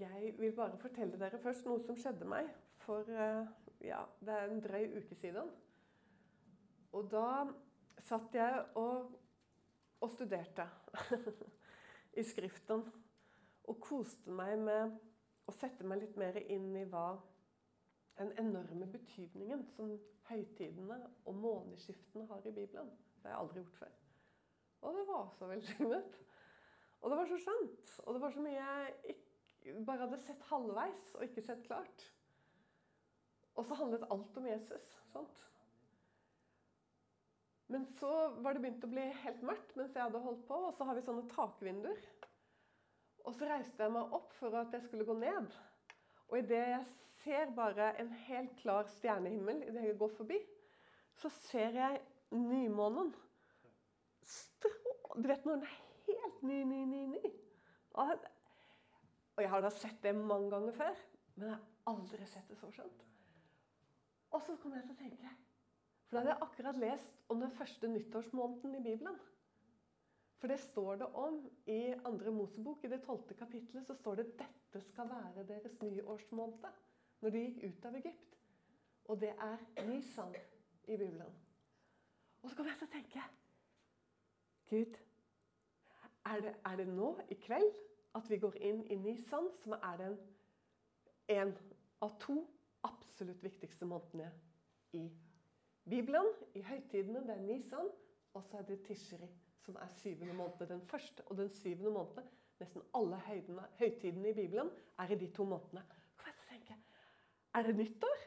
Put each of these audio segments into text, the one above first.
Jeg vil bare fortelle dere først noe som skjedde meg for eh, ja, det er en drøy uke siden. Og da satt jeg og, og studerte i Skriften. Og koste meg med å sette meg litt mer inn i hva den enorme betydningen som høytidene og måneskiftene har i Bibelen. Det har jeg aldri gjort før. Og det var så velsignet. Og det var så skjønt. Og det var så mye jeg ikke bare hadde sett halvveis og ikke sett klart. Og så handlet alt om Jesus. sant? Men så var det begynt å bli helt mørkt mens jeg hadde holdt på, og så har vi sånne takvinduer. Og så reiste jeg meg opp for at jeg skulle gå ned. Og idet jeg ser bare en helt klar stjernehimmel idet jeg går forbi, så ser jeg nymånen. Strå Du vet når den er helt ny, ny, ny, ny. Og og jeg har da sett det mange ganger før, men jeg har aldri sett det så skjønt. Og så kom jeg til å tenke For da hadde jeg akkurat lest om den første nyttårsmåneden i Bibelen. For det står det om i andre Mosebok, i det tolvte kapittelet, så står det dette skal være deres nyårsmåned. Når de gikk ut av Egypt. Og det er Nisan i Bibelen. Og så kom jeg til å tenke Gud, er det, er det nå i kveld at vi går inn i Nisan, som er den en av to absolutt viktigste månedene i Bibelen. I høytidene det er Nisan, og så er det Tishri, som er syvende måned. Den første og den syvende måneden. Nesten alle høydene, høytidene i Bibelen er i de to månedene. Kan jeg tenke, Er det nyttår?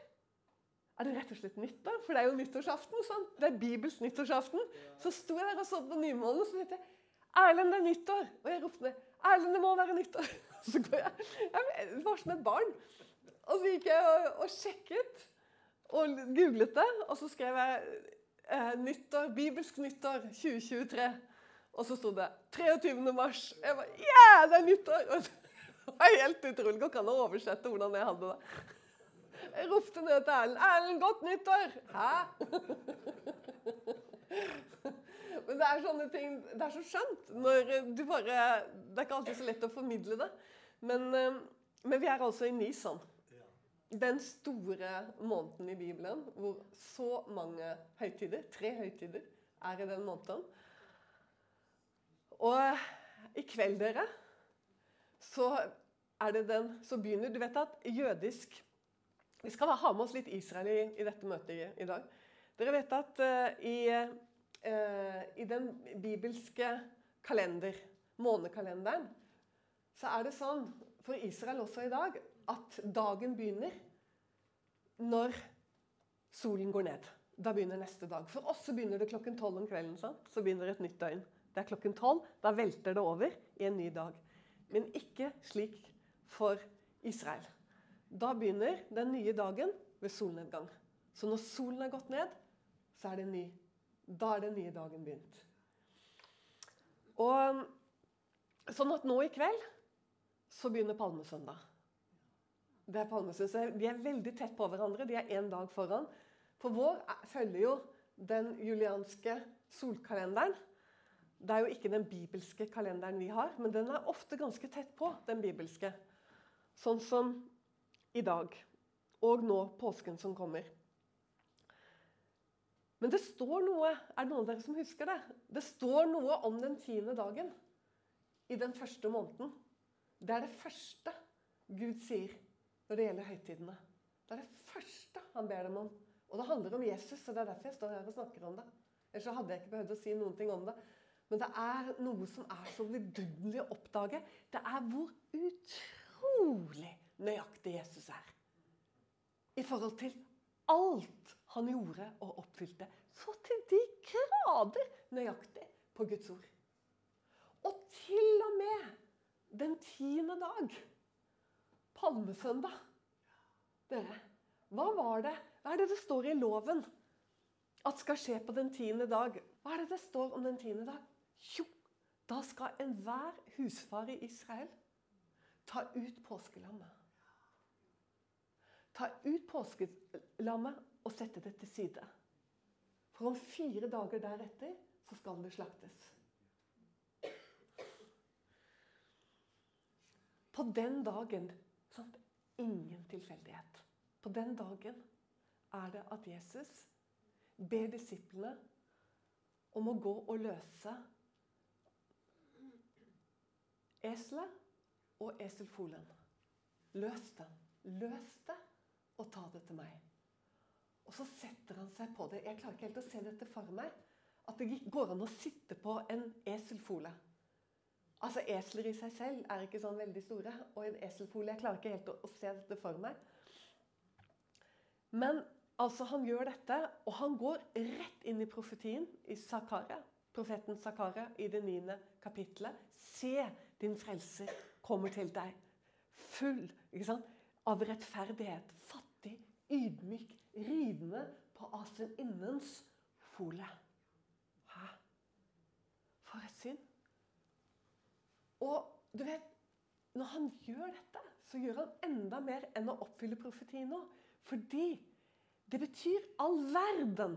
Er det rett og slett nyttår? For det er jo nyttårsaften. sant? Det er Bibels nyttårsaften. Så sto jeg der og så på nymånen og så tenkte jeg, Erlend, det er nyttår! Og jeg ropte ned Erlend, det må være nyttår! Så går jeg, jeg var som et barn. Og så gikk jeg og, og sjekket og googlet det, og så skrev jeg eh, nyttår, bibelsk nyttår 2023. Og så sto det 23. mars. Jeg bare Yeah, det er nyttår! Og det var helt utrolig. Går ikke an å oversette hvordan jeg hadde det. Jeg ropte ned til Erlend 'Erlend, godt nyttår!' Hæ? Men det er sånne ting Det er så skjønt. når du bare, Det er ikke alltid så lett å formidle det. Men, eh, men vi er altså i Nisan. Den store måneden i Bibelen hvor så mange høytider, tre høytider, er i den måneden. Og i kveld, dere, så er det den som begynner Du vet at jødisk Vi skal ha med oss litt Israel i, i dette møtet i, i dag. Dere vet at uh, i eh, i den bibelske kalender, månekalenderen, så er det sånn for Israel også i dag at dagen begynner når solen går ned. Da begynner neste dag. For oss så begynner det klokken tolv om kvelden. Sant? Så begynner et nytt døgn. Det er klokken tolv. Da velter det over i en ny dag. Men ikke slik for Israel. Da begynner den nye dagen ved solnedgang. Så når solen er gått ned, så er det en ny da er den nye dagen begynt. Og Sånn at nå i kveld så begynner palmesøndag. Det er palmesøndag. De er veldig tett på hverandre. De er én dag foran. For vår følger jo den julianske solkalenderen. Det er jo ikke den bibelske kalenderen vi har, men den er ofte ganske tett på den bibelske. Sånn som i dag. Og nå påsken som kommer. Men det står noe Er det noen av dere som husker det? Det står noe om den tiende dagen i den første måneden. Det er det første Gud sier når det gjelder høytidene. Det er det første han ber dem om. Og det handler om Jesus, og det er derfor jeg står her og snakker om det. Ellers hadde jeg ikke behøvd å si noen ting om det. Men det er noe som er så vidunderlig å oppdage. Det er hvor utrolig nøyaktig Jesus er. I forhold til alt han gjorde og oppfylte. Så til de grader nøyaktig på Guds ord. Og til og med den tiende dag, palmesøndag Dere, hva var det? Hva er det det står i loven at skal skje på den tiende dag? Hva er det det står om den tiende dag? Jo, da skal enhver husfar i Israel ta ut påskelammet. Ta ut påskelammet og sette det til side. For om fire dager deretter så skal det slaktes. På den dagen sånn, Ingen tilfeldighet. På den dagen er det at Jesus ber disiplene om å gå og løse eselet og eselfolen. Løs det. Løs det, og ta det til meg. Og så setter han seg på det. Jeg klarer ikke helt å se dette for meg. At det går an å sitte på en eselfole. Altså, Esler i seg selv er ikke sånn veldig store. Og en eselfole Jeg klarer ikke helt å, å se dette for meg. Men altså, han gjør dette, og han går rett inn i profetien i Zakaria, profeten Zakaria i det niende kapittelet. Se, din frelser kommer til deg. Full av rettferdighet. Fattig, ydmyk, ridende på aseninnens fole. Hæ? For et synd. Og du vet, når han gjør dette, så gjør han enda mer enn å oppfylle profetien nå. Fordi det betyr all verden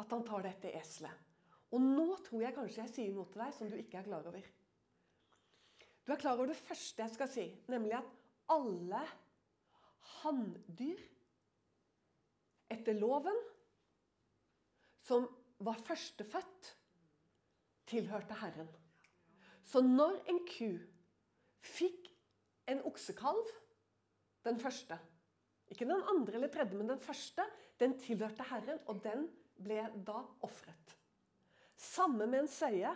at han tar dette eselet. Og nå tror jeg kanskje jeg sier noe til deg som du ikke er klar over. Du er klar over det første jeg skal si, nemlig at alle hanndyr etter loven som var førstefødt, tilhørte Herren. Så når en ku fikk en oksekalv, den første Ikke den andre eller tredje, men den første. Den tilhørte Herren, og den ble da ofret. Samme med en søye.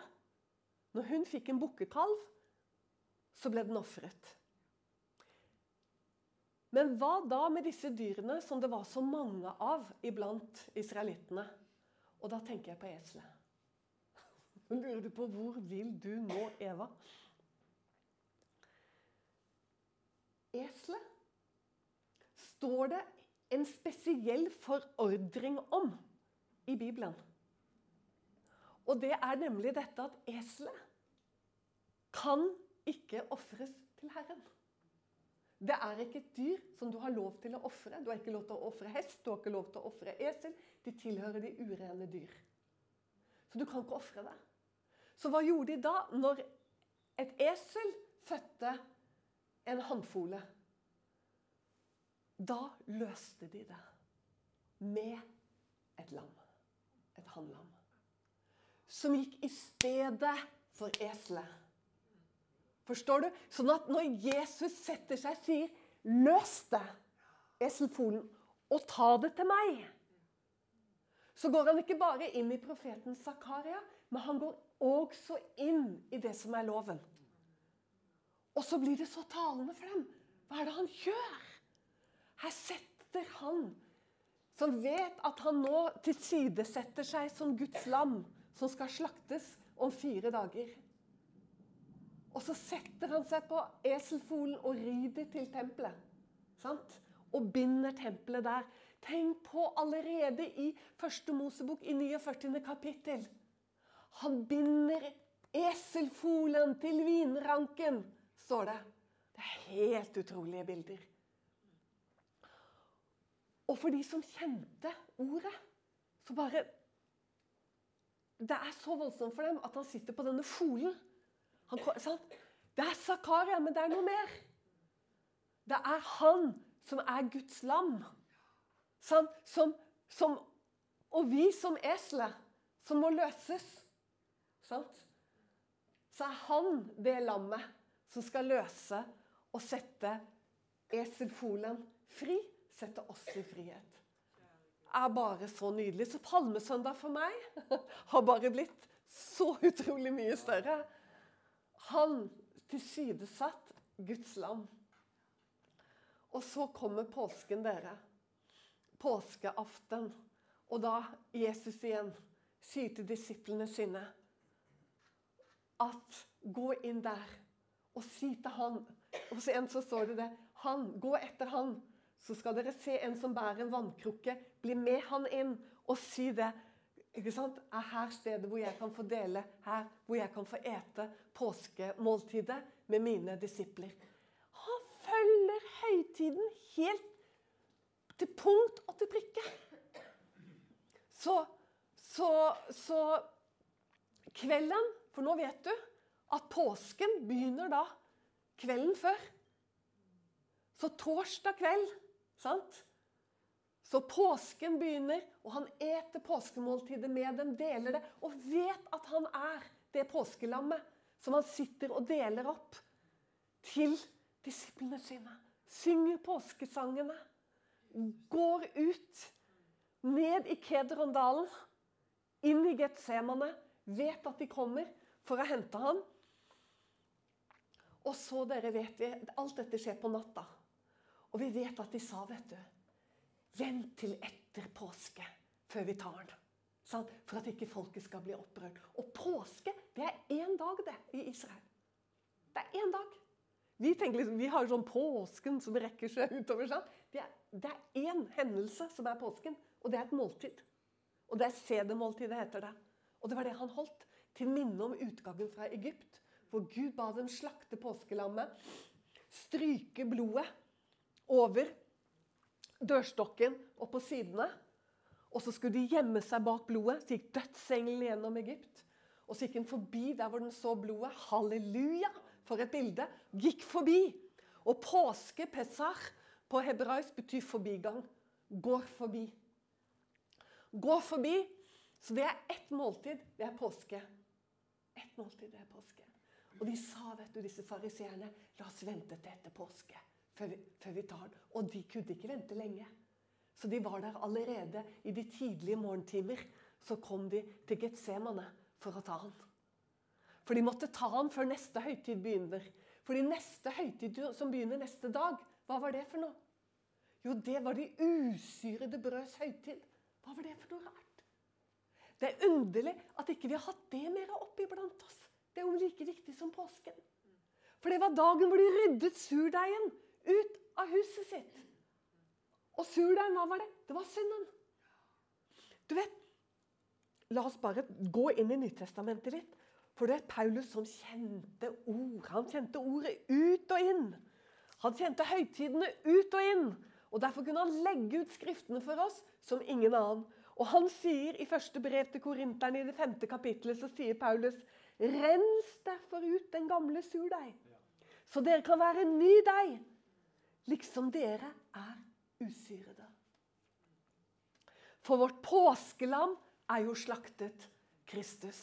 Når hun fikk en bukkekalv, så ble den ofret. Men hva da med disse dyrene som det var så mange av iblant israelittene? Og da tenker jeg på eselet. Lurer du på hvor vil du nå, Eva? Eselet står det en spesiell forordring om i Bibelen. Og det er nemlig dette at eselet kan ikke ofres til Herren. Det er ikke et dyr som du har lov til å ofre. Du har ikke lov til å ofre hest, du har ikke lov til å ofre esel. De tilhører de urene dyr. Så du kan ikke ofre det. Så hva gjorde de da, når et esel fødte en hannfole? Da løste de det med et lam. Et hannlam. Som gikk i stedet for eselet. Forstår du? Sånn at når Jesus setter seg, sier 'løs det', eselfolen, og ta det til meg, så går han ikke bare inn i profeten Zakaria, men han går også inn i det som er loven. Og så blir det så talende for dem. Hva er det han gjør? Her setter han, som vet at han nå tilsidesetter seg som Guds lam, som skal slaktes om fire dager. Og så setter han seg på eselfolen og rider til tempelet. Sant? Og binder tempelet der. Tenk på allerede i første Mosebok i 49. kapittel. Han binder eselfolen til vinranken, står det. Det er helt utrolige bilder. Og for de som kjente ordet, så bare Det er så voldsomt for dem at han sitter på denne folen. Han, det er Zakaria, men det er noe mer. Det er han som er Guds lam. Som, som, og vi som eselet, som må løses. Sant? Så er han det lammet som skal løse og sette eselfolen fri. Sette oss i frihet. Er bare så nydelig. Så palmesøndag for meg har bare blitt så utrolig mye større. Han tilsidesatt Guds lam. Og så kommer påsken, dere. Påskeaften. Og da Jesus igjen sier til disiplene sine at gå inn der og si til han så en så står det det. Han, gå etter han. Så skal dere se en som bærer en vannkrukke. Bli med han inn og si det. Ikke sant? Er her stedet hvor jeg kan få dele, her hvor jeg kan få ete påskemåltidet med mine disipler. Han følger høytiden helt til punkt og til prikke. Så, så, så kvelden for nå vet du at påsken begynner da kvelden før. Så torsdag kveld, sant? Så påsken begynner, og han eter påskemåltidet med dem, deler det, og vet at han er det påskelammet som han sitter og deler opp til disiplene sine. Synger påskesangene. Går ut, ned i Kedrondalen, inn i Getsemane. Vet at de kommer for å hente ham. Og så, dere vet vi, alt dette skjer på natta. Og vi vet at de sa, vet du Vent til etter påske før vi tar den. Sånn, for at ikke folket skal bli opprørt. Og påske, det er én dag, det, i Israel. Det er én dag. Vi liksom, vi har sånn påsken som rekker seg utover. sånn. Det er, det er én hendelse som er påsken, og det er et måltid. Og det er sedemåltidet, heter det. Og det var det han holdt til minne om utgangen fra Egypt. Hvor Gud ba dem slakte påskelammet, stryke blodet over dørstokken og på sidene. Og så skulle de gjemme seg bak blodet. Så gikk dødsengelen gjennom Egypt. Og så gikk den forbi der hvor den så blodet. Halleluja! For et bilde. Gikk forbi. Og påske, pesach, på hebraisk betyr forbigang. Går forbi. Går forbi. Så det er ett måltid. Det er påske. Ett måltid, det er påske. Og de sa, vet du, disse fariseerne, la oss vente til etter påske før vi, før vi tar den. Og de kunne ikke vente lenge. Så de var der allerede i de tidlige morgentimer. Så kom de til Getsemane for å ta han. For de måtte ta han før neste høytid begynner. Fordi neste høytid som begynner neste dag, hva var det for noe? Jo, det var de usyrede brøds høytid. Hva var det for noe rart? Det er underlig at ikke vi har hatt det mer opp iblant oss. Det er jo like viktig som påsken. For det var dagen hvor de ryddet surdeigen ut av huset sitt. Og surdeigen, hva var det? Det var synden. Du vet, La oss bare gå inn i Nyttestamentet litt. For det er Paulus som kjente ord. Han kjente ordet ut og inn. Han kjente høytidene ut og inn. Og Derfor kunne han legge ut skriftene for oss som ingen annen. Og han sier i første brev til korinterne i det femte kapittelet, så sier Paulus Rens derfor ut den gamle surdeig, så dere kan være en ny deig, liksom dere er usyrede. For vårt påskelam er jo slaktet Kristus.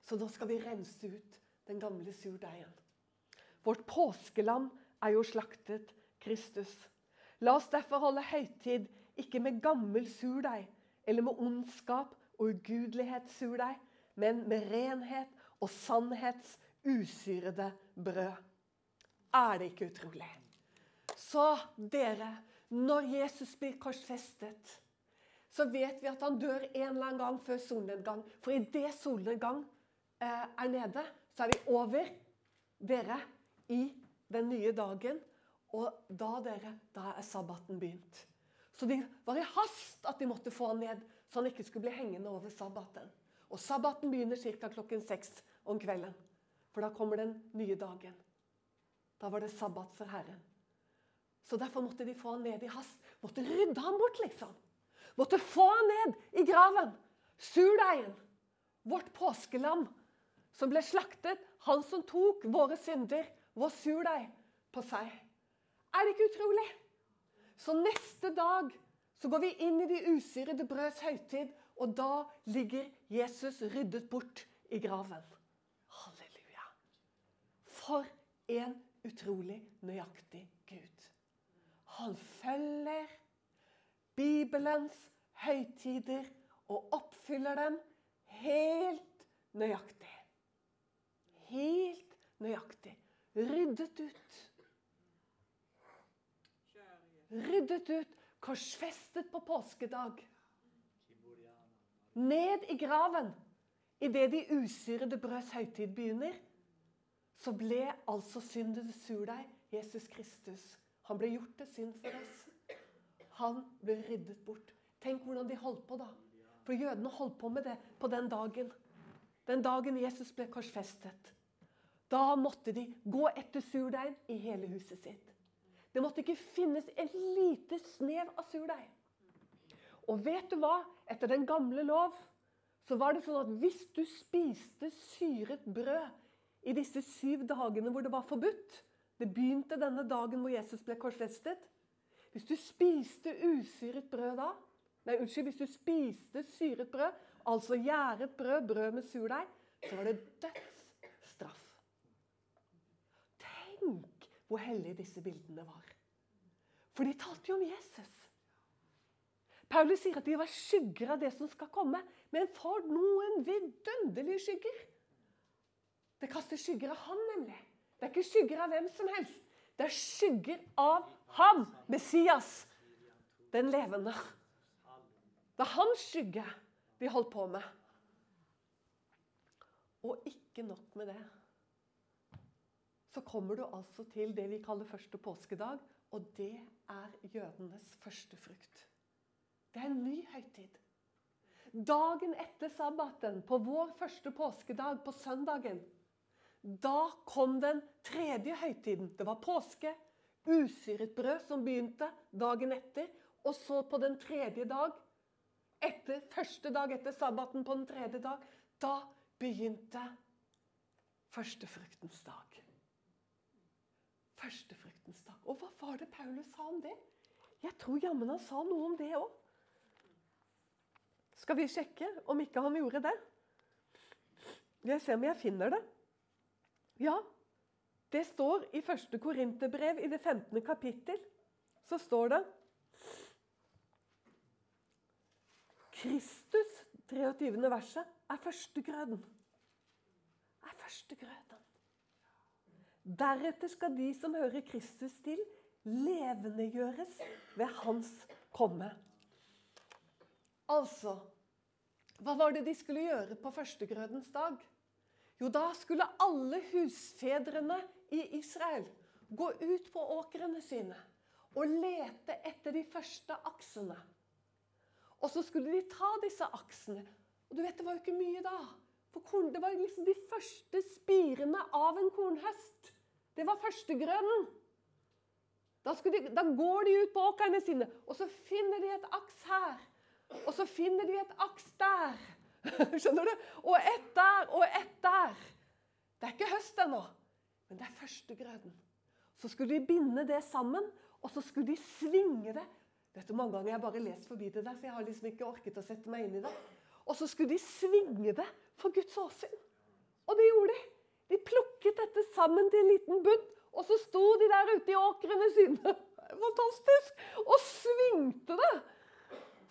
Så nå skal vi rense ut den gamle surdeigen. Vårt påskelam er jo slaktet Kristus. La oss derfor holde høytid ikke med gammel surdeig eller med ondskap og ugudelighetssurdeig, men med renhet og sannhets usyrede brød. Er det ikke utrolig? Så dere, når Jesus blir korsfestet, så vet vi at han dør en eller annen gang før solnedgang. For idet solnedgang eh, er nede, så er vi over dere i den nye dagen. Og da, dere, da er sabbaten begynt. Så det var i hast at de måtte få han ned, så han ikke skulle bli hengende over sabbaten. Og sabbaten begynner ca. klokken seks om kvelden. For da kommer den nye dagen. Da var det sabbat for Herren. Så derfor måtte de få han ned i hast. Måtte rydde han bort, liksom. Måtte få han ned i graven. Surdeigen. Vårt påskelam som ble slaktet. Han som tok våre synder, vår surdeig, på seg. Er det ikke utrolig? Så neste dag så går vi inn i de usyrede brøds høytid, og da ligger Jesus ryddet bort i graven. Halleluja. For en utrolig nøyaktig. Han følger Bibelens høytider og oppfyller dem helt nøyaktig. Helt nøyaktig. Ryddet ut. Ryddet ut, korsfestet på påskedag. Ned i graven. Idet de usyrede brøds høytid begynner, så ble altså syndens surdeig Jesus Kristus. Han ble gjort til synd for oss. Han ble ryddet bort. Tenk hvordan de holdt på, da. For jødene holdt på med det på den dagen. Den dagen Jesus ble korsfestet. Da måtte de gå etter surdeig i hele huset sitt. Det måtte ikke finnes et lite snev av surdeig. Og vet du hva? Etter den gamle lov så var det sånn at hvis du spiste syret brød i disse syv dagene hvor det var forbudt, Det begynte denne dagen hvor Jesus ble korsfestet. Hvis du spiste usyret brød da Nei, unnskyld. Hvis du spiste syret brød, altså gjæret brød, brød med surdeig, så var det dødsstraff. Tenk hvor hellige disse bildene var. For de talte jo om Jesus. Paulus sier at de var skygger av det som skal komme. Men for noen vidunderlige skygger! Det kaster skygger av han, nemlig. Det er ikke skygger av hvem som helst. Det er skygger av ham, Messias, den levende. Det er hans skygge vi holdt på med. Og ikke nok med det. Så kommer du altså til det vi kaller første påskedag, og det er jødenes første frukt. Det er en ny høytid. Dagen etter sabbaten, på vår første påskedag, på søndagen, da kom den tredje høytiden. Det var påske, usyret brød som begynte dagen etter. Og så på den tredje dag, etter første dag etter sabbaten på den tredje dag, da begynte førstefruktens dag. Førstefruktens dag. Og hva var det Paulus sa om det? Jeg tror jammen han sa noe om det òg. Skal vi sjekke om ikke han gjorde det? Jeg ser om jeg finner det. Ja, det står i første Korinterbrev i det 15. kapittel. Så står det Kristus, 23. verset, er førstegrøden. Er førstegrøden. Deretter skal de som hører Kristus til, levendegjøres ved hans komme. Altså Hva var det de skulle gjøre på førstegrødens dag? Jo, da skulle alle husfedrene i Israel gå ut på åkrene sine og lete etter de første aksene. Og så skulle de ta disse aksene. Og du vet, det var jo ikke mye da. For det var liksom de første spirene av en kornhøst. Det var førstegrønnen. Da, de, da går de ut på åkrene sine, og så finner de et aks her. Og så finner de et aks der. Skjønner du? Og ett der og ett der. Det er ikke høst ennå, men det er førstegrøden. Så skulle de binde det sammen, og så skulle de svinge det Vet du, Mange ganger jeg bare lest forbi det der, så jeg har liksom ikke orket å sette meg inn i det. Og så skulle de svinge det for Guds åsyn. Og det gjorde de. De plukket dette sammen til en liten budd, og så sto de der ute i åkrene sine fantastisk, og svingte det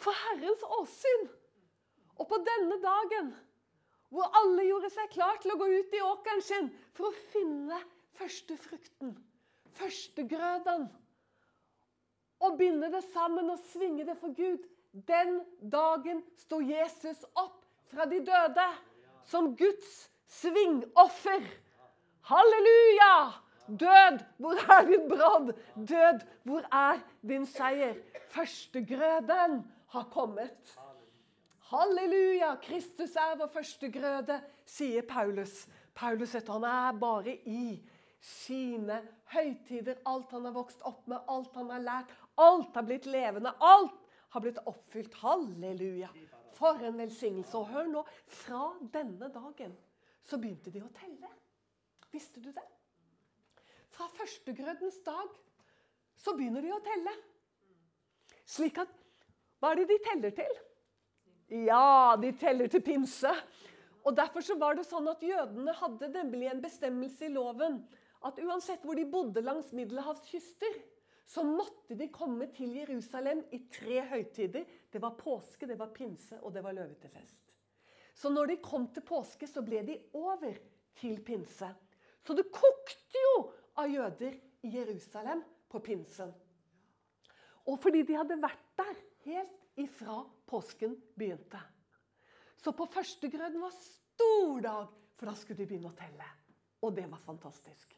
for Herrens åsyn. Og på denne dagen, hvor alle gjorde seg klar til å gå ut i åkeren sin for å finne førstefrukten, førstegrøden, og binde det sammen og svinge det for Gud Den dagen sto Jesus opp fra de døde som Guds svingoffer. Halleluja! Død, hvor er din brann? Død, hvor er din seier? Førstegrøden har kommet. Halleluja! Kristus er vår førstegrøde, sier Paulus. Paulus vet, han er bare i sine høytider, alt han har vokst opp med, alt han har lært. Alt har blitt levende. Alt har blitt oppfylt. Halleluja! For en velsignelse. Og hør nå, fra denne dagen så begynte de å telle. Visste du det? Fra førstegrødens dag så begynner de å telle. Slik at Hva er det de teller til? Ja, de teller til pinse. Og Derfor så var det sånn at jødene hadde nemlig en bestemmelse i loven at uansett hvor de bodde langs middelhavskyster, så måtte de komme til Jerusalem i tre høytider. Det var påske, det var pinse og det var løvetefest. Så når de kom til påske, så ble de over til pinse. Så det kokte jo av jøder i Jerusalem på pinsen. Og fordi de hadde vært der helt ifra påsken begynte. Så på førstegrøden var stor dag, for da skulle de begynne å telle. Og det var fantastisk.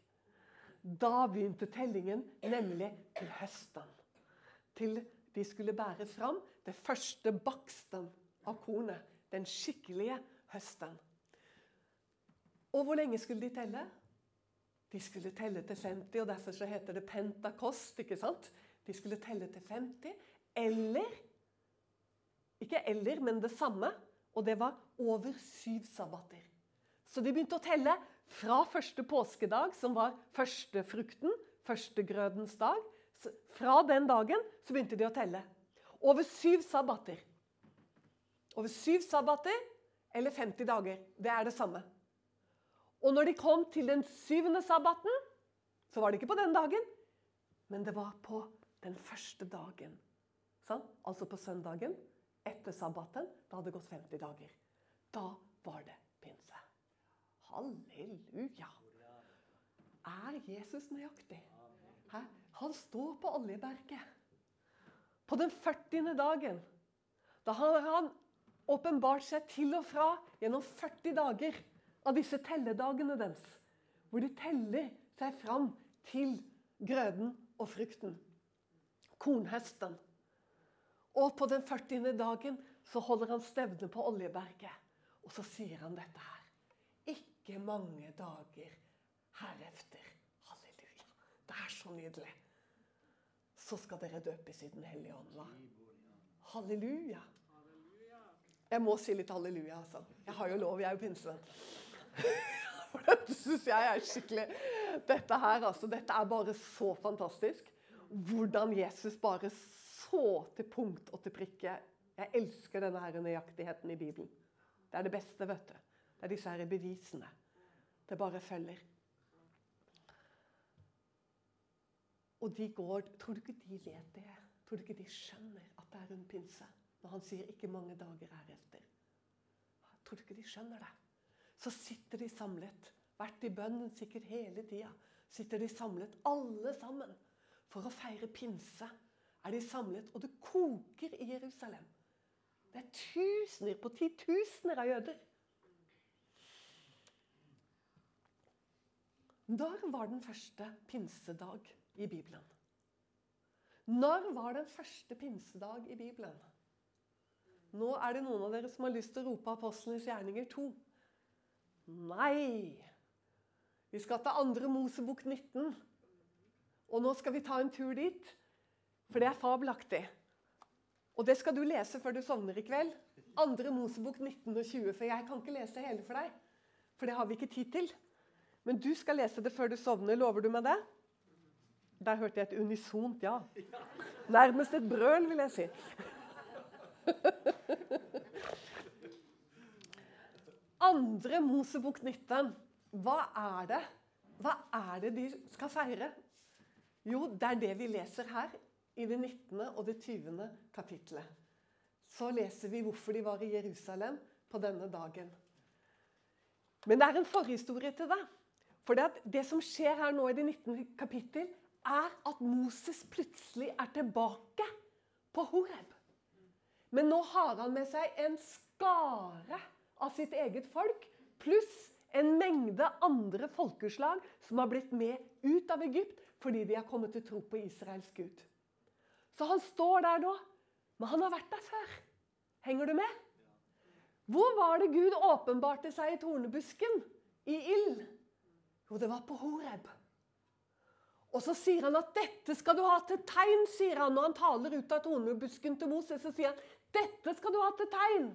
Da begynte tellingen, nemlig til høsten. Til de skulle bære fram det første baksten av kornet den skikkelige høsten. Og hvor lenge skulle de telle? De skulle telle til 50, og derfor så heter det pentakost. ikke sant? De skulle telle til 50. Eller Ikke eller, men det samme. Og det var over syv sabbater. Så de begynte å telle fra første påskedag, som var førstefrukten, førstegrødens dag, fra den dagen så begynte de å telle. Over syv sabbater. Over syv sabbater eller 50 dager. Det er det samme. Og når de kom til den syvende sabbaten, så var det ikke på den dagen, men det var på den første dagen. Sånn? Altså på søndagen etter sabbaten. Da hadde det gått 50 dager. Da var det pinse. Halleluja. Er Jesus nøyaktig? Hæ? Han står på Oljeberget. På den 40. dagen. Da har han åpenbart seg til og fra gjennom 40 dager av disse telledagene deres. Hvor de teller seg fram til grøden og frukten. Kornhøsten. Og på den 40. dagen så holder han stevne på Oljeberget. Og så sier han dette her. Ikke mange dager herefter. Halleluja. Det er så nydelig så skal dere døpes i Den hellige ånd. Halleluja. Jeg må si litt halleluja, altså. Jeg har jo lov, jeg er jo pinsevenn. For dette syns jeg er skikkelig Dette her, altså. Dette er bare så fantastisk. Hvordan Jesus bare så til punkt og til prikke. Jeg elsker denne her nøyaktigheten i Bibelen. Det er det beste, vet du. Det er disse her bevisene. Det bare følger. Og de går Tror du ikke de vet det? Tror du ikke de skjønner at det er rundt pinse? Når han sier 'ikke mange dager heretter'. Tror du ikke de skjønner det? Så sitter de samlet, vært i bønnen sikkert hele tida. Sitter de samlet, alle sammen, for å feire pinse. Er de samlet, og det koker i Jerusalem. Det er tusener på titusener av jøder. Når var den første pinsedag? i Bibelen. Når var den første pinsedag i Bibelen? Nå er det noen av dere som har lyst til å rope apostlenes gjerninger 2. Nei! Vi skal til andre Mosebok 19. Og nå skal vi ta en tur dit, for det er fabelaktig. Og det skal du lese før du sovner i kveld. Andre Mosebok 19 og 20. For jeg kan ikke lese hele for deg. For det har vi ikke tid til. Men du skal lese det før du sovner. Lover du meg det? Der hørte jeg et unisont ja. Nærmest et brøl, vil jeg si. Andre Mosebok 19. Hva er det? Hva er det de skal feire? Jo, det er det vi leser her i det 19. og det 20. kapitlet. Så leser vi hvorfor de var i Jerusalem på denne dagen. Men det er en forhistorie til det. For det, det som skjer her nå i det 19. kapittel, er at Moses plutselig er tilbake på Horeb. Men nå har han med seg en skare av sitt eget folk, pluss en mengde andre folkeslag som har blitt med ut av Egypt fordi de har kommet til tro på Israels Gud. Så han står der nå, men han har vært der før. Henger du med? Hvor var det Gud åpenbarte seg i tornebusken? I ild? Jo, det var på Horeb. Og så sier han at 'dette skal du ha til tegn', sier han når han taler ut av tornebusken til Moses. Så sier han 'dette skal du ha til tegn'.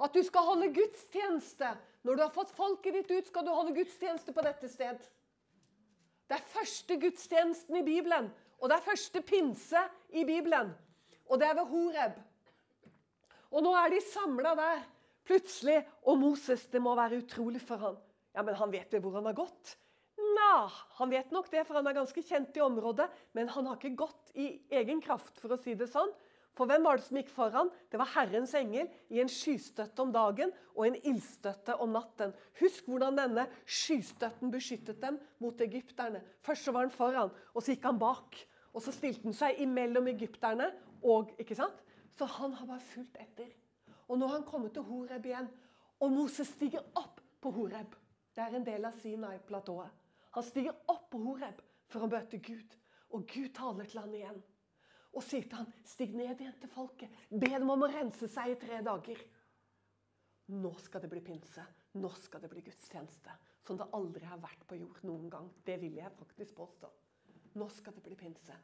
At du skal holde gudstjeneste. Når du har fått folket ditt ut, skal du holde gudstjeneste på dette sted. Det er første gudstjenesten i Bibelen. Og det er første pinse i Bibelen. Og det er ved Horeb. Og nå er de samla der plutselig. Og Moses, det må være utrolig for han. Ja, men han vet jo hvor han har gått. Nja, han vet nok det, for han er ganske kjent i området. Men han har ikke gått i egen kraft, for å si det sånn. For hvem var det som gikk foran? Det var Herrens engel i en skystøtte om dagen og en ildstøtte om natten. Husk hvordan denne skystøtten beskyttet dem mot egypterne. Først så var han foran, og så gikk han bak. Og så stilte han seg imellom egypterne og ikke sant? Så han har bare fulgt etter. Og nå har han kommet til Horeb igjen. Og Moses stiger opp på Horeb. Det er en del av Sinai-platået. Han stiger opp på Horeb for å møte Gud. Og Gud taler til han igjen. Og sier til han, 'Stig ned igjen til folket. Be dem om å rense seg i tre dager.' Nå skal det bli pinse. Nå skal det bli gudstjeneste. Som det aldri har vært på jord noen gang. Det vil jeg faktisk påstå. Nå skal det bli pinse.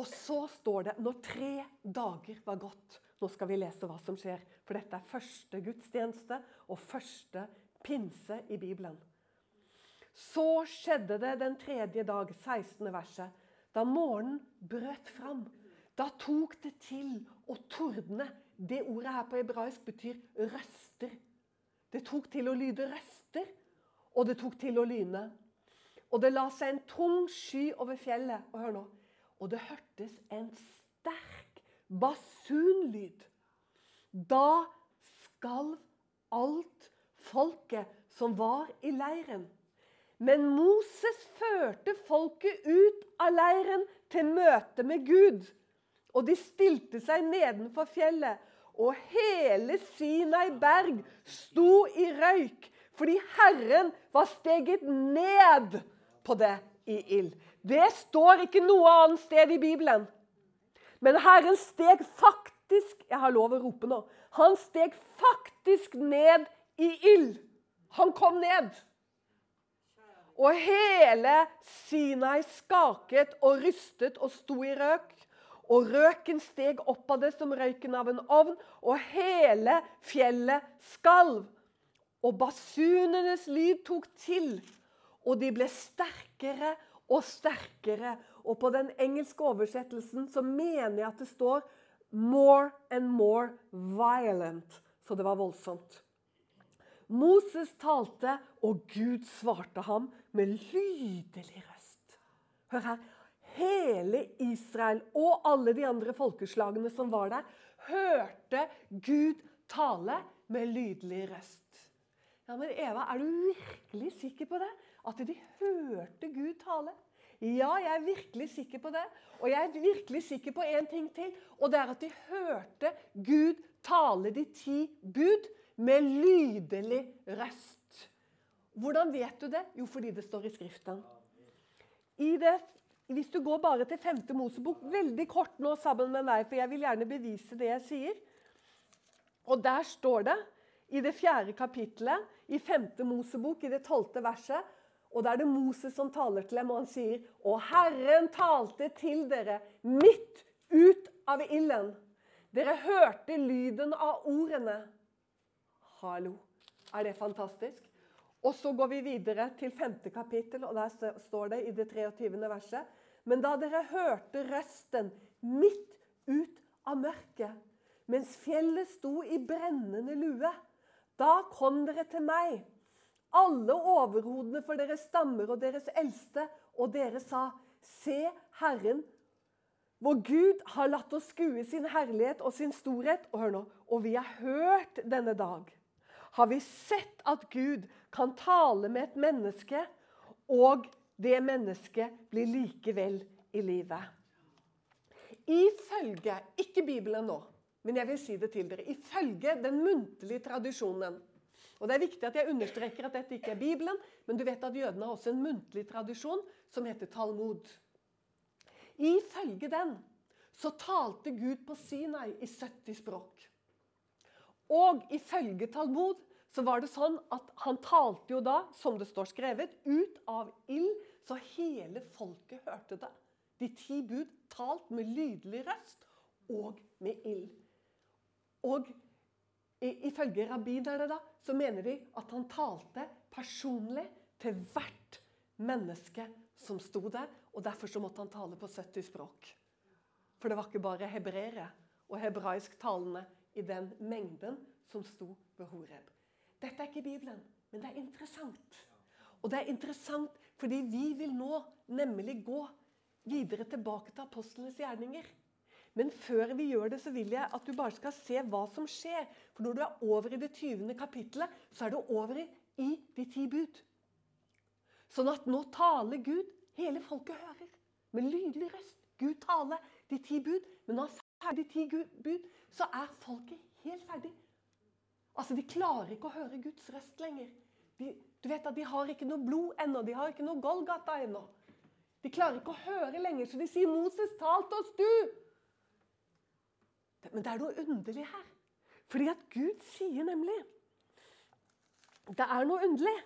Og så står det når tre dager var gått Nå skal vi lese hva som skjer. For dette er første gudstjeneste og første pinse i Bibelen. Så skjedde det den tredje dag, 16. verset, da morgenen brøt fram. Da tok det til å tordne. Det ordet her på hebraisk betyr røster. Det tok til å lyde røster, og det tok til å lyne. Og det la seg en tung sky over fjellet. Og hør nå. Og det hørtes en sterk basunlyd. Da skalv alt folket som var i leiren. Men Moses førte folket ut av leiren til møte med Gud. Og de stilte seg nedenfor fjellet, og hele Sinai berg sto i røyk, fordi Herren var steget ned på det i ild. Det står ikke noe annet sted i Bibelen. Men Herren steg faktisk Jeg har lov å rope nå. Han steg faktisk ned i ild. Han kom ned. Og hele Sinai skaket og rystet og sto i røk. Og røken steg opp av det som røyken av en ovn, og hele fjellet skalv. Og basunenes lyd tok til, og de ble sterkere og sterkere. Og på den engelske oversettelsen så mener jeg at det står 'more and more violent'. Så det var voldsomt. Moses talte, og Gud svarte ham med lydelig røst. Hør her. Hele Israel og alle de andre folkeslagene som var der, hørte Gud tale med lydelig røst. Ja, men Eva, er du virkelig sikker på det? At de hørte Gud tale? Ja, jeg er virkelig sikker på det. Og jeg er virkelig sikker på én ting til. Og det er at de hørte Gud tale de ti bud med lydelig røst. Hvordan vet du det? Jo, fordi det står i Skriften. I det, hvis du går bare til 5. Mosebok, veldig kort nå sammen med meg, for jeg vil gjerne bevise det jeg sier. Og der står det, i det fjerde kapittelet, i 5. Mosebok, i det tolvte verset, og da er det Moses som taler til dem, og han sier Og Herren talte til dere midt ut av ilden. Dere hørte lyden av ordene. Hallo. Er det fantastisk? Og så går vi videre til femte kapittel, og der står det i det 23. verset Men da dere hørte røsten midt ut av mørket, mens fjellet sto i brennende lue, da kom dere til meg alle overhodene for deres stammer og deres eldste, og dere sa, Se, Herren, vår Gud har latt oss skue sin herlighet og sin storhet. Og hør nå, og vi har hørt denne dag. Har vi sett at Gud kan tale med et menneske, og det mennesket blir likevel i livet. Ifølge, ikke Bibelen nå, men jeg vil si det til dere, ifølge den muntlige tradisjonen og Det er viktig at jeg understreker at dette ikke er Bibelen, men du vet at jødene har også en muntlig tradisjon som heter Talmud. Ifølge den så talte Gud på Sinai i 70 språk. Og ifølge Talmud så var det sånn at han talte jo da, som det står skrevet, ut av ild, så hele folket hørte det. De ti bud talt med lydelig røst og med ild. Og ifølge rabbinerne da, så mener de at han talte personlig til hvert menneske som sto der. Og derfor så måtte han tale på 70 språk. For det var ikke bare hebreere og hebraisktalende i den mengden som sto ved Horeb. Dette er ikke Bibelen, men det er interessant. Og det er interessant fordi vi vil nå nemlig gå videre tilbake til apostlenes gjerninger. Men før vi gjør det, så vil jeg at du bare skal se hva som skjer. For når du er over i det 20. kapittelet, så er du over i, i de ti bud. Sånn at nå taler Gud. Hele folket hører. Med lydelig røst. Gud taler de ti bud. Men når han ferdig de ti bud, så er folket helt ferdig. Altså, De klarer ikke å høre Guds røst lenger. De, du vet at de har ikke noe blod ennå. De har ikke noe Golgata ennå. De klarer ikke å høre lenger, så de sier 'Moses, tal til oss, du!' Men det er noe underlig her. Fordi at Gud sier nemlig Det er noe underlig.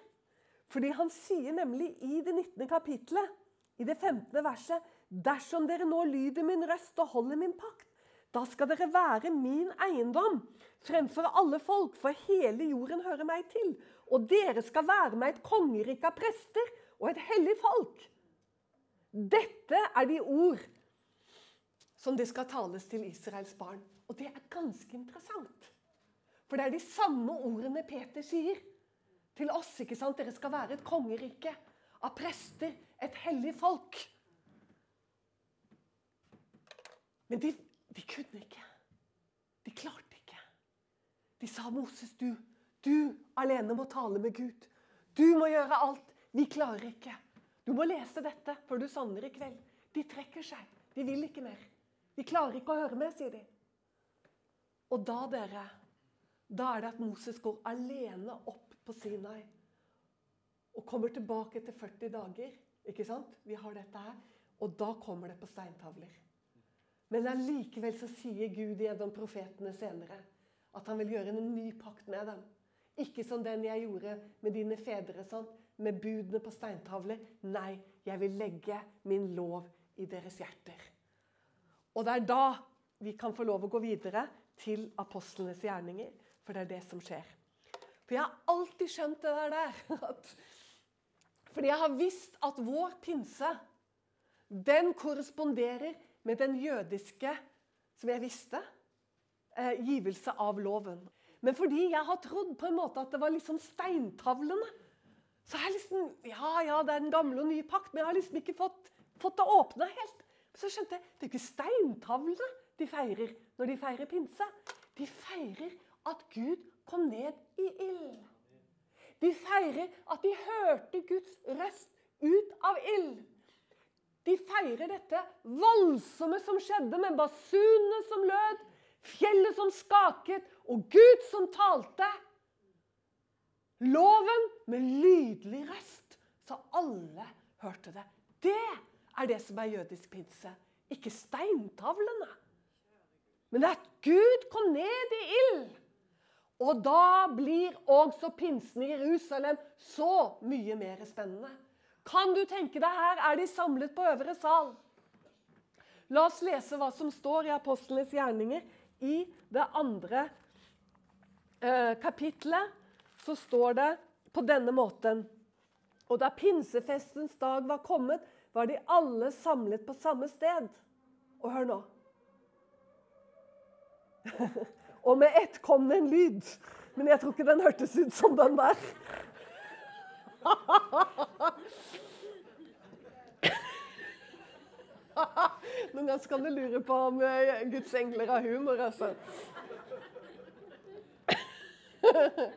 Fordi han sier nemlig i det 19. kapitlet, i det 15. verset Dersom dere nå lyder min røst og holder min pakt, da skal dere være min eiendom fremfor alle folk, for hele jorden hører meg til. og dere skal være meg et kongerike av prester og et hellig folk. Dette er de ord som det skal tales til Israels barn. Og det er ganske interessant. For det er de samme ordene Peter sier til oss. ikke sant? Dere skal være et kongerike av prester, et hellig folk. Men de, de kunne ikke. De klarte ikke. De sa, 'Moses, du, du alene må tale med Gud. Du må gjøre alt. Vi klarer ikke.' Du må lese dette før du sovner i kveld. De trekker seg. De vil ikke mer. Vi klarer ikke å høre mer, sier de. Og da, dere, da er det at Moses går alene opp på Sinai og kommer tilbake etter 40 dager. Ikke sant? Vi har dette her. Og da kommer det på steintavler. Men allikevel så sier Gud gjennom profetene senere at han vil gjøre en ny pakt med dem. Ikke som den jeg gjorde med dine fedre, sånn, med budene på steintavler. Nei, jeg vil legge min lov i deres hjerter. Og det er da vi kan få lov å gå videre til apostlenes gjerninger. For det er det som skjer. For jeg har alltid skjønt det der. At, fordi jeg har visst at vår pinse, den korresponderer med den jødiske, som jeg visste, eh, givelse av loven. Men fordi jeg har trodd på en måte at det var liksom steintavlene, så har jeg liksom Ja, ja, det er den gamle og nye pakt, men jeg har liksom ikke fått, fått det åpna helt. Så skjønte jeg det er ikke steintavlene de feirer når de feirer pinse. De feirer at Gud kom ned i ild. De feirer at de hørte Guds røst ut av ild. De feirer dette voldsomme som skjedde, med basunene som lød, fjellet som skaket, og Gud som talte. Loven med lydelig røst, så alle hørte det. Det er det som er jødisk pinse, ikke steintavlene. Men det er at Gud kom ned i ild. Og da blir også pinsen i Jerusalem så mye mer spennende. Kan du tenke deg, her er de samlet på øvre sal. La oss lese hva som står i apostlenes gjerninger. I det andre eh, kapitlet så står det på denne måten. Og da pinsefestens dag var kommet, var de alle samlet på samme sted. Og hør nå. Og med ett kom det en lyd. Men jeg tror ikke den hørtes ut som den der. Noen ganger kan du lure på om eh, Guds engler har humor, altså.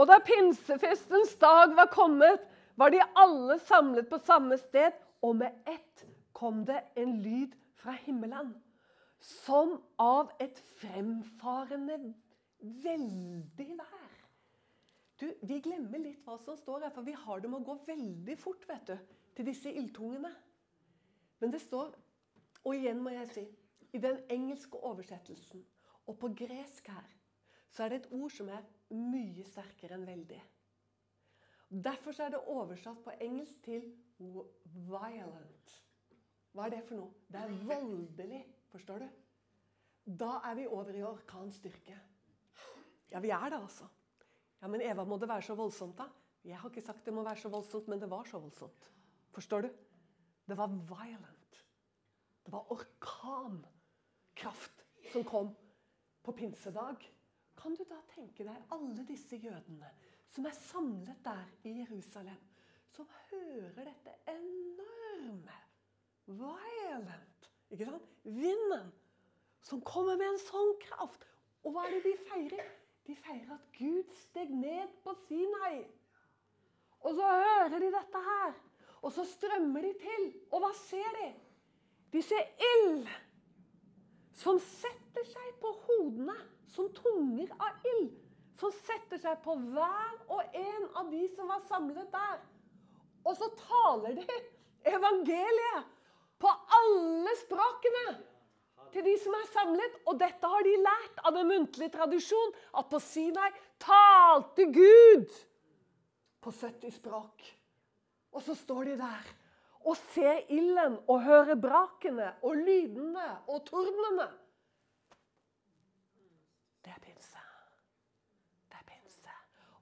Og da pinsefestens dag var kommet, var de alle samlet på samme sted, og med ett kom det en lyd fra himmelen som av et fremfarende veldig vær. Du, Vi glemmer litt hva som står her, for vi har det med å gå veldig fort vet du, til disse ildtungene. Men det står, og igjen må jeg si, i den engelske oversettelsen og på gresk her, så er det et ord som er mye sterkere enn veldig. Derfor er det oversatt på engelsk til 'violent'. Hva er det for noe? Det er voldelig. Forstår du? Da er vi over i orkanstyrke. Ja, vi er det, altså. Ja, Men Eva, må det være så voldsomt, da? Jeg har ikke sagt det må være så voldsomt, men det var så voldsomt. Forstår du? Det var violent. Det var orkankraft som kom på pinsedag. Kan du da tenke deg alle disse jødene som er samlet der i Jerusalem, som hører dette enorme, violent ikke sant? Vinden som kommer med en sånn kraft. Og hva er det de feirer? De feirer at Gud steg ned på Sinai. Og så hører de dette her. Og så strømmer de til. Og hva ser de? De ser ild som setter seg på hodene som tunger av ild. Som setter seg på hver og en av de som var samlet der. Og så taler de evangeliet på alle språkene til de som er samlet. Og dette har de lært av den muntlige tradisjon, at på Sinai talte Gud på 70 språk. Og så står de der og ser ilden og hører brakene og lydene og tordenene. Det er pinse. Det er pinse.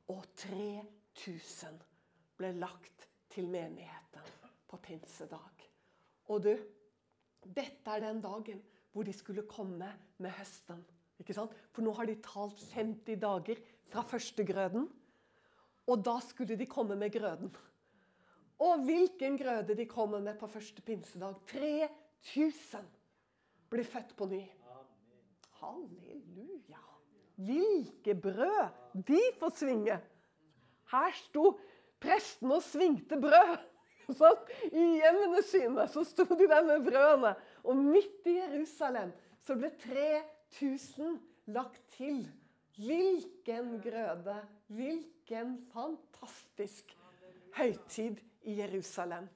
Og 3000 ble lagt til menigheten på pinsedag. Og du, dette er den dagen hvor de skulle komme med høsten. Ikke sant? For nå har de talt 50 dager fra første grøden. Og da skulle de komme med grøden. Og hvilken grøde de kommer med på første pinsedag. 3000 blir født på ny. Halleluja. Hvilke brød de får svinge! Her sto presten og svingte brød. Sånn. I hjemmene sine så sto de der med brødene. Og midt i Jerusalem så ble 3000 lagt til. Hvilken grøde! Hvilken fantastisk høytid i Jerusalem.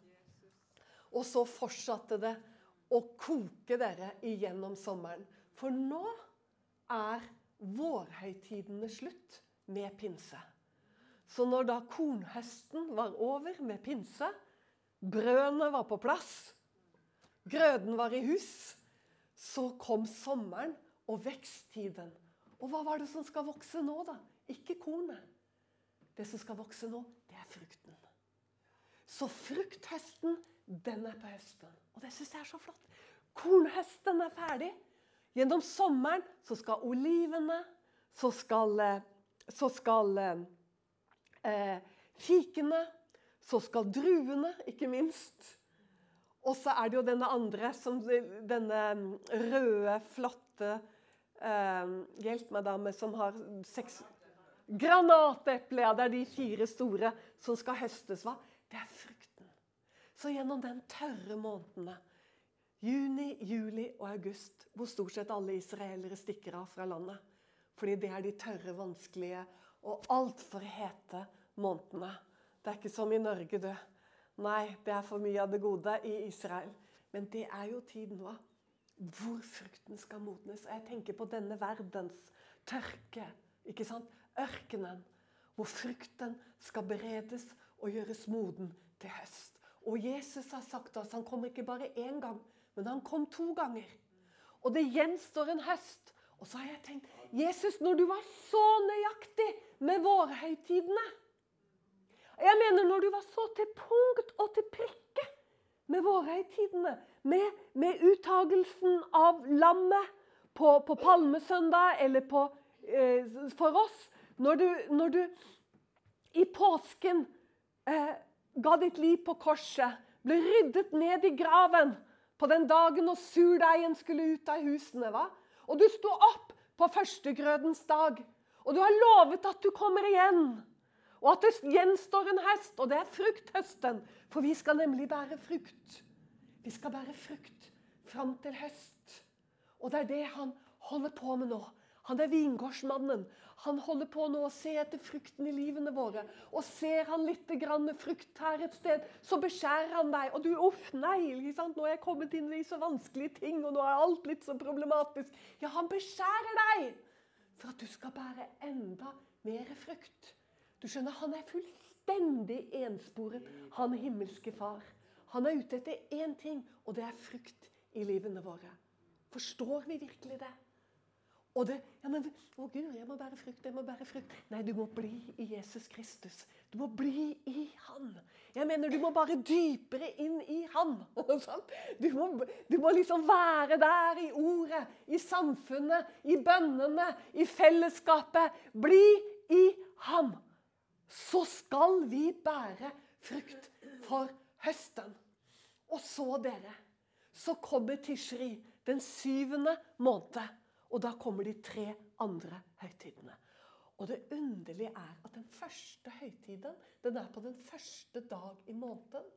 Og så fortsatte det å koke dere igjennom sommeren. For nå er vårhøytidene slutt med pinse. Så når da kornhøsten var over med pinse, brødene var på plass, grøden var i hus, så kom sommeren og veksttiden. Og hva var det som skal vokse nå, da? Ikke kornet. Det som skal vokse nå, det er frukten. Så frukthøsten, den er på høsten. Og det syns jeg er så flott. Kornhøsten er ferdig. Gjennom sommeren så skal olivene, så skal, eh, så skal eh, fikene, så skal druene, ikke minst. Og så er det jo denne andre, som, denne røde, flotte eh, Hjelp meg, dame, som har seks Granateple! Ja, det er de fire store som skal høstes. Hva? Det er frukten. Så gjennom den tørre månedene Juni, juli og august, hvor stort sett alle israelere stikker av fra landet. Fordi det er de tørre, vanskelige og altfor hete månedene. Det er ikke som i Norge, du. Nei, det er for mye av det gode i Israel. Men det er jo tid nå hvor frukten skal modnes. Og jeg tenker på denne verdens tørke. ikke sant? Ørkenen. Hvor frukten skal beredes og gjøres moden til høst. Og Jesus har sagt oss han kommer ikke bare én gang, men han kom to ganger. Og det gjenstår en høst. Og så har jeg tenkt Jesus, når du var så nøyaktig med vårhøytidene Jeg mener når du var så til punkt og til prikke med vårhøytidene, med, med uttagelsen av lammet på, på palmesøndag eller på, eh, for oss når du, når du i påsken eh, ga ditt liv på korset, ble ryddet ned i graven på den dagen når surdeigen skulle ut av husene. va? Og du sto opp på førstegrødens dag. Og du har lovet at du kommer igjen. Og at det gjenstår en hest, og det er frukthøsten. For vi skal nemlig bære frukt. Vi skal bære frukt fram til høst. Og det er det han holder på med nå. Han er vingårdsmannen. Han holder på nå å se etter frukten i livene våre. Og ser han litt frukt her et sted, så beskjærer han deg. Og du, uff, nei, nå er jeg kommet inn i så vanskelige ting, og nå er alt litt så problematisk. Ja, han beskjærer deg for at du skal bære enda mer frukt. Du skjønner, han er fullstendig ensporet, han himmelske far. Han er ute etter én ting, og det er frukt i livene våre. Forstår vi virkelig det? Og det ja, men, Å, Gud, jeg må bære frukt, jeg må bære frukt. Nei, du må bli i Jesus Kristus. Du må bli i Han. Jeg mener, du må bare dypere inn i Han. Du må, du må liksom være der i ordet, i samfunnet, i bønnene, i fellesskapet. Bli i Ham. Så skal vi bære frukt for høsten. Og så, dere, så kommer Tishri, den syvende måned. Og da kommer de tre andre høytidene. Og det underlige er at den første høytiden den er på den første dag i måneden.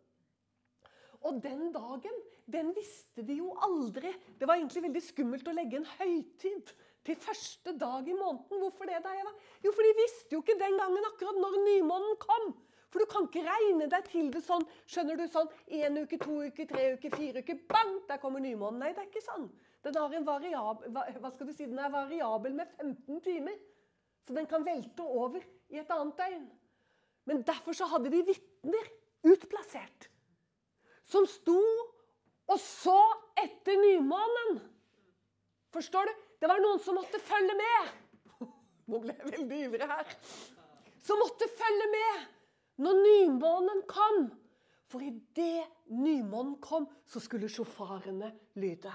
Og den dagen, den visste de jo aldri. Det var egentlig veldig skummelt å legge en høytid til første dag i måneden. Hvorfor det, da, Eva? Jo, for de visste jo ikke den gangen akkurat når nymånen kom. For du kan ikke regne deg til det sånn. Skjønner du sånn én uke, to uker, tre uker, fire uker Bang! Der kommer nymånen. Nei, det er ikke sånn. Den, har en variabel, hva skal du si, den er variabel med 15 timer. Så den kan velte over i et annet døgn. Men derfor så hadde de vitner utplassert. Som sto og så etter nymånen. Forstår du? Det var noen som måtte følge med. Nå ble jeg veldig ivrig her. som måtte følge med når nymånen kom. For idet nymånen kom, så skulle sjofarene lyde.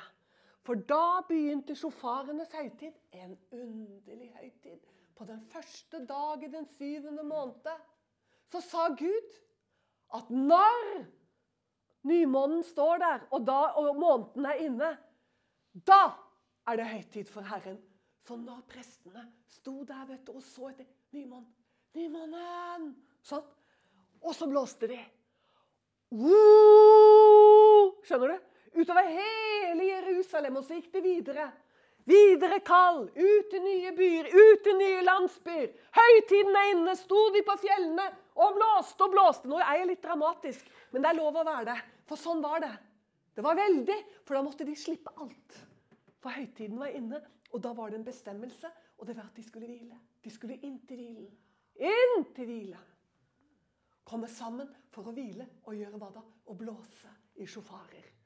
For da begynte sjofarenes høytid, en underlig høytid. På den første dag i den syvende måned så sa Gud at når nymånen står der, og, da, og måneden er inne, da er det høytid for Herren. Så når prestene sto der vet du, og så etter nymånen Nymånen! Sånn. Og så blåste de. Woo! Skjønner du? Utover hele Jerusalem, og så gikk det videre. Videre kall, ut til nye byer, ut til nye landsbyer. Høytiden er inne, sto de på fjellene og blåste og blåste. Nå er jeg litt dramatisk, men det er lov å være det. For sånn var det. Det var veldig, for da måtte de slippe alt. For høytiden var inne, og da var det en bestemmelse, og det var at de skulle hvile. De skulle inn til hvilen. Inn til hvilen komme sammen for å hvile og gjøre hva da? Å blåse i sjofarer.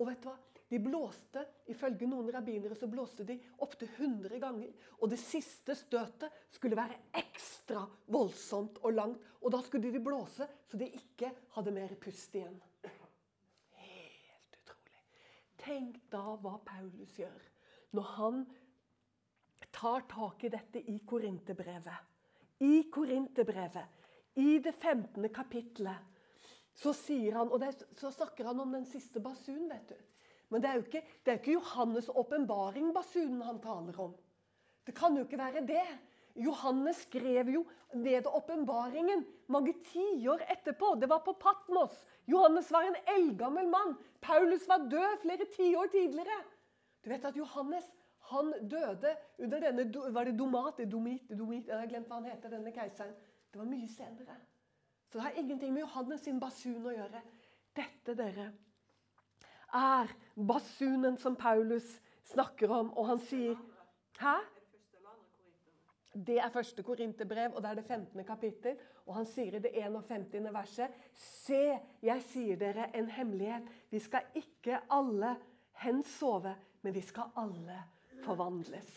Og vet du hva? De blåste, Ifølge noen rabbinere så blåste de opptil 100 ganger. Og det siste støtet skulle være ekstra voldsomt og langt. Og da skulle de blåse så de ikke hadde mer pust igjen. Helt utrolig. Tenk da hva Paulus gjør når han tar tak i dette i Korinterbrevet. I Korinterbrevet i det 15. kapitlet så, han, og det, så snakker han om den siste basunen. vet du. Men det er jo ikke, det er ikke Johannes' åpenbaring-basunen han taler om. Det kan jo ikke være det. Johannes skrev jo ned åpenbaringen mange tiår etterpå. Det var på Patmos. Johannes var en eldgammel mann. Paulus var død flere tiår tidligere. Du vet at Johannes han døde under denne Var det Domat? Domit, Domit, jeg har glemt hva han heter, denne keiseren. Det var mye senere. Så det har ingenting med Johannes sin basun å gjøre. Dette, dere, er basunen som Paulus snakker om, og han sier Hæ? Det er første Korinterbrev, og det er det 15. kapittel. Og han sier i det 51. verset Se, jeg sier dere en hemmelighet. Vi skal ikke alle hen sove, men vi skal alle forvandles.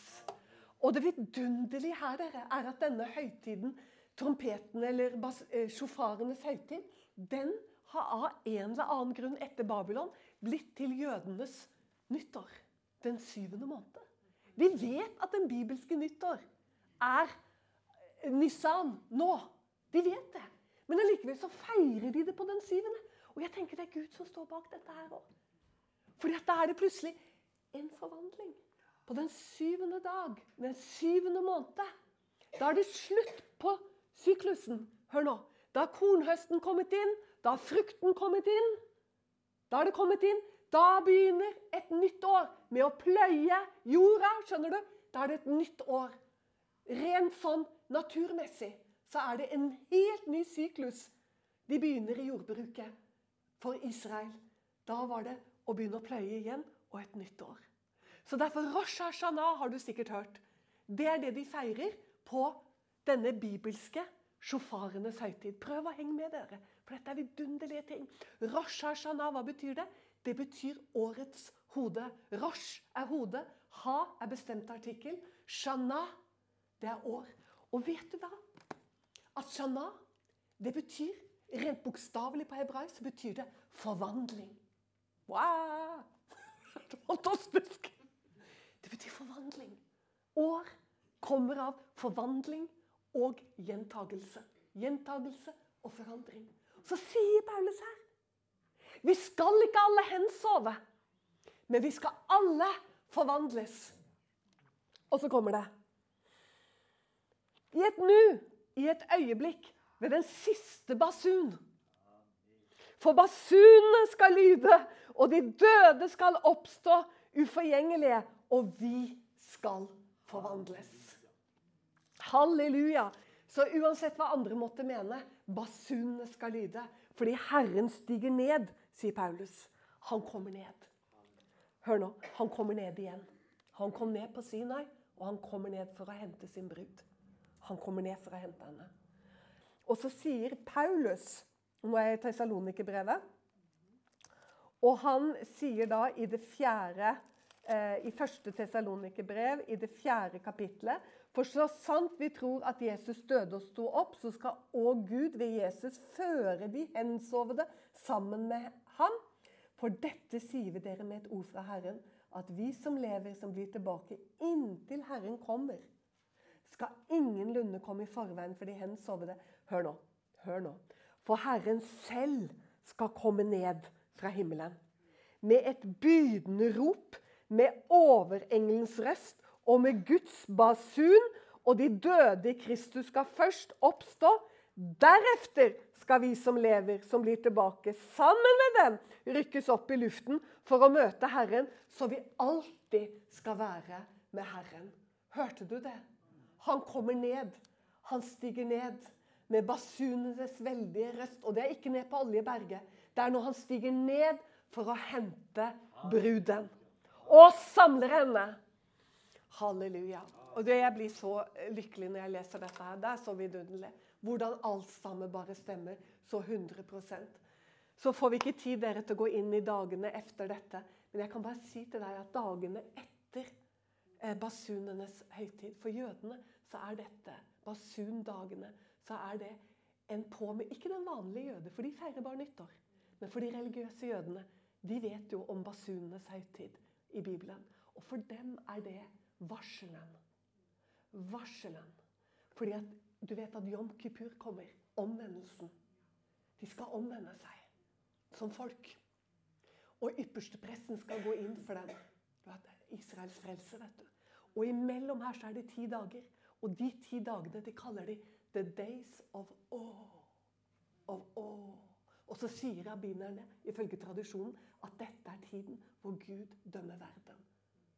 Og det vidunderlige her dere, er at denne høytiden trompeten eller eh, sjofarenes høytid, den har av en eller annen grunn etter Babylon blitt til jødenes nyttår. Den syvende måned. Vi vet at den bibelske nyttår er Nissan nå. De vet det. Men allikevel så feirer de det på den syvende. Og jeg tenker det er Gud som står bak dette her òg. Fordi dette er det plutselig en forvandling. På den syvende dag, den syvende måned, da er det slutt på syklusen. Hør nå. Da er kornhøsten kommet inn, da er frukten kommet inn. Da er det kommet inn. Da begynner et nytt år med å pløye jorda. Skjønner du? Da er det et nytt år. Rent sånn naturmessig så er det en helt ny syklus. De begynner i jordbruket for Israel. Da var det å begynne å pløye igjen og et nytt år. Så derfor Rosh Hashanah har du sikkert hørt. Det er det de feirer på denne bibelske sjofarenes høytid. Prøv å henge med, dere, for dette er vidunderlige ting. Rosh Hashanah, hva betyr det? Det betyr årets hode. Rosh er hode. Ha er bestemt artikkel. Shana, det er år. Og vet du hva? At shana, det betyr Rent bokstavelig på hebraisk betyr det forvandling. Wow! Fantastisk! Det betyr forvandling. År kommer av forvandling og gjentagelse. Gjentagelse og forandring. Så sier Paulus her Vi skal ikke alle hensove, men vi skal alle forvandles. Og så kommer det. I et nu, i et øyeblikk, ved den siste basun. For basunene skal lyde, og de døde skal oppstå uforgjengelige, og vi skal forvandles. Halleluja! Så uansett hva andre måtte mene, basunene skal lyde. Fordi Herren stiger ned, sier Paulus. Han kommer ned. Hør nå. Han kommer ned igjen. Han kom ned på Sinai, og han kommer ned for å hente sin brud. Han kommer ned for å hente henne. Og så sier Paulus Nå er jeg i Tessalonikerbrevet. Og han sier da i det fjerde eh, i første Tessalonikerbrev, i det fjerde kapitlet. For så sant vi tror at Jesus døde og sto opp, så skal òg Gud ved Jesus føre de hensovne sammen med ham. For dette sier vi dere med et ord fra Herren, at vi som lever, som blir tilbake inntil Herren kommer, skal ingenlunde komme i forveien for de hensovne. Hør nå, hør nå. For Herren selv skal komme ned fra himmelen med et bydende rop, med overengelens røst og med Guds basun, og de døde i Kristus skal først oppstå. Deretter skal vi som lever, som blir tilbake sammen med dem, rykkes opp i luften for å møte Herren, så vi alltid skal være med Herren. Hørte du det? Han kommer ned. Han stiger ned med basunenes veldige røst. Og det er ikke ned på Oljeberget. Det er når han stiger ned for å hente bruden. Og samler henne. Halleluja. Og det Jeg blir så lykkelig når jeg leser dette. her. Det er så vidunderlig. Hvordan alt sammen bare stemmer så 100% Så får vi ikke tid dere til å gå inn i dagene etter dette. Men jeg kan bare si til deg at dagene etter eh, basunenes høytid For jødene så er dette basundagene. Så er det en på med Ikke den vanlige jøde, for de feirer bare nyttår. Men for de religiøse jødene, de vet jo om basunenes høytid i Bibelen. Og for dem er det varselen. Varselen. Fordi at du vet at Jom Kippur kommer. Omvendelsen. De skal omvende seg som folk. Og ypperstepresten skal gå inn for dem. Israels frelse, vet du. Og imellom her så er det ti dager. Og de ti dagene de kaller de 'the days of awe'. Of awe. Og så sier rabbinerne ifølge tradisjonen at dette er tiden hvor Gud dømmer verden.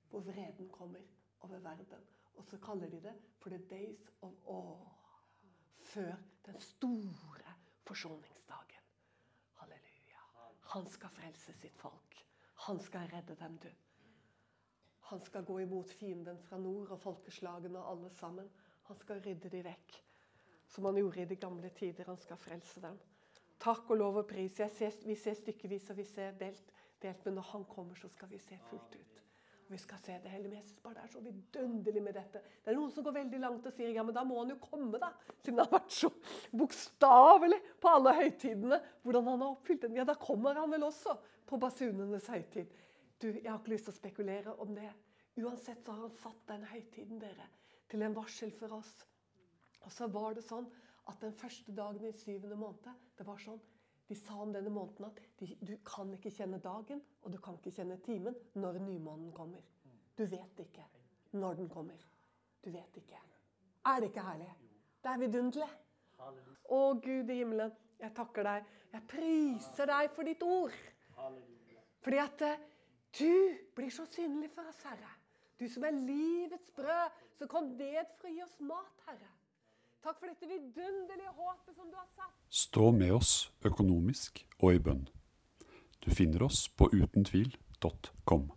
Hvor vreden kommer over verden. Og så kaller de det for 'the days of awe'. Før den store forsoningsdagen. Halleluja. Han skal frelse sitt folk. Han skal redde dem, du. Han skal gå imot fienden fra nord og folkeslagene og alle sammen. Han skal rydde de vekk, som han gjorde i de gamle tider. Han skal frelse dem. Takk og lov og pris. Ser, vi ser stykkevis og vi ser delt, delt, men når han kommer, så skal vi se fullt ut. Vi skal se det hele. Men jeg syns bare det er så vidunderlig med dette. Det er noen som går veldig langt og sier ja, men da må han jo komme, da. Siden han har vært så bokstavelig på alle høytidene. Hvordan han har oppfylt den. Ja, da kommer han vel også på basunenes høytid. Du, Jeg har ikke lyst til å spekulere om det. Uansett så har han satt den høytiden dere, til en varsel for oss. Og så var det sånn at den første dagen i syvende måned det var sånn, De sa om denne måneden at de, du kan ikke kjenne dagen og du kan ikke kjenne timen når nymånen kommer. Du vet ikke når den kommer. Du vet ikke. Er det ikke herlig? Det er vidunderlig. Å, Gud i himmelen, jeg takker deg. Jeg priser deg for ditt ord. Fordi at eh, du blir så synlig for oss, Herre. Du som er livets brød, så kom ned for å gi oss mat, Herre. Takk for dette vidunderlige håpet som du har satt. Stå med oss økonomisk og i bønn. Du finner oss på utentvil.com.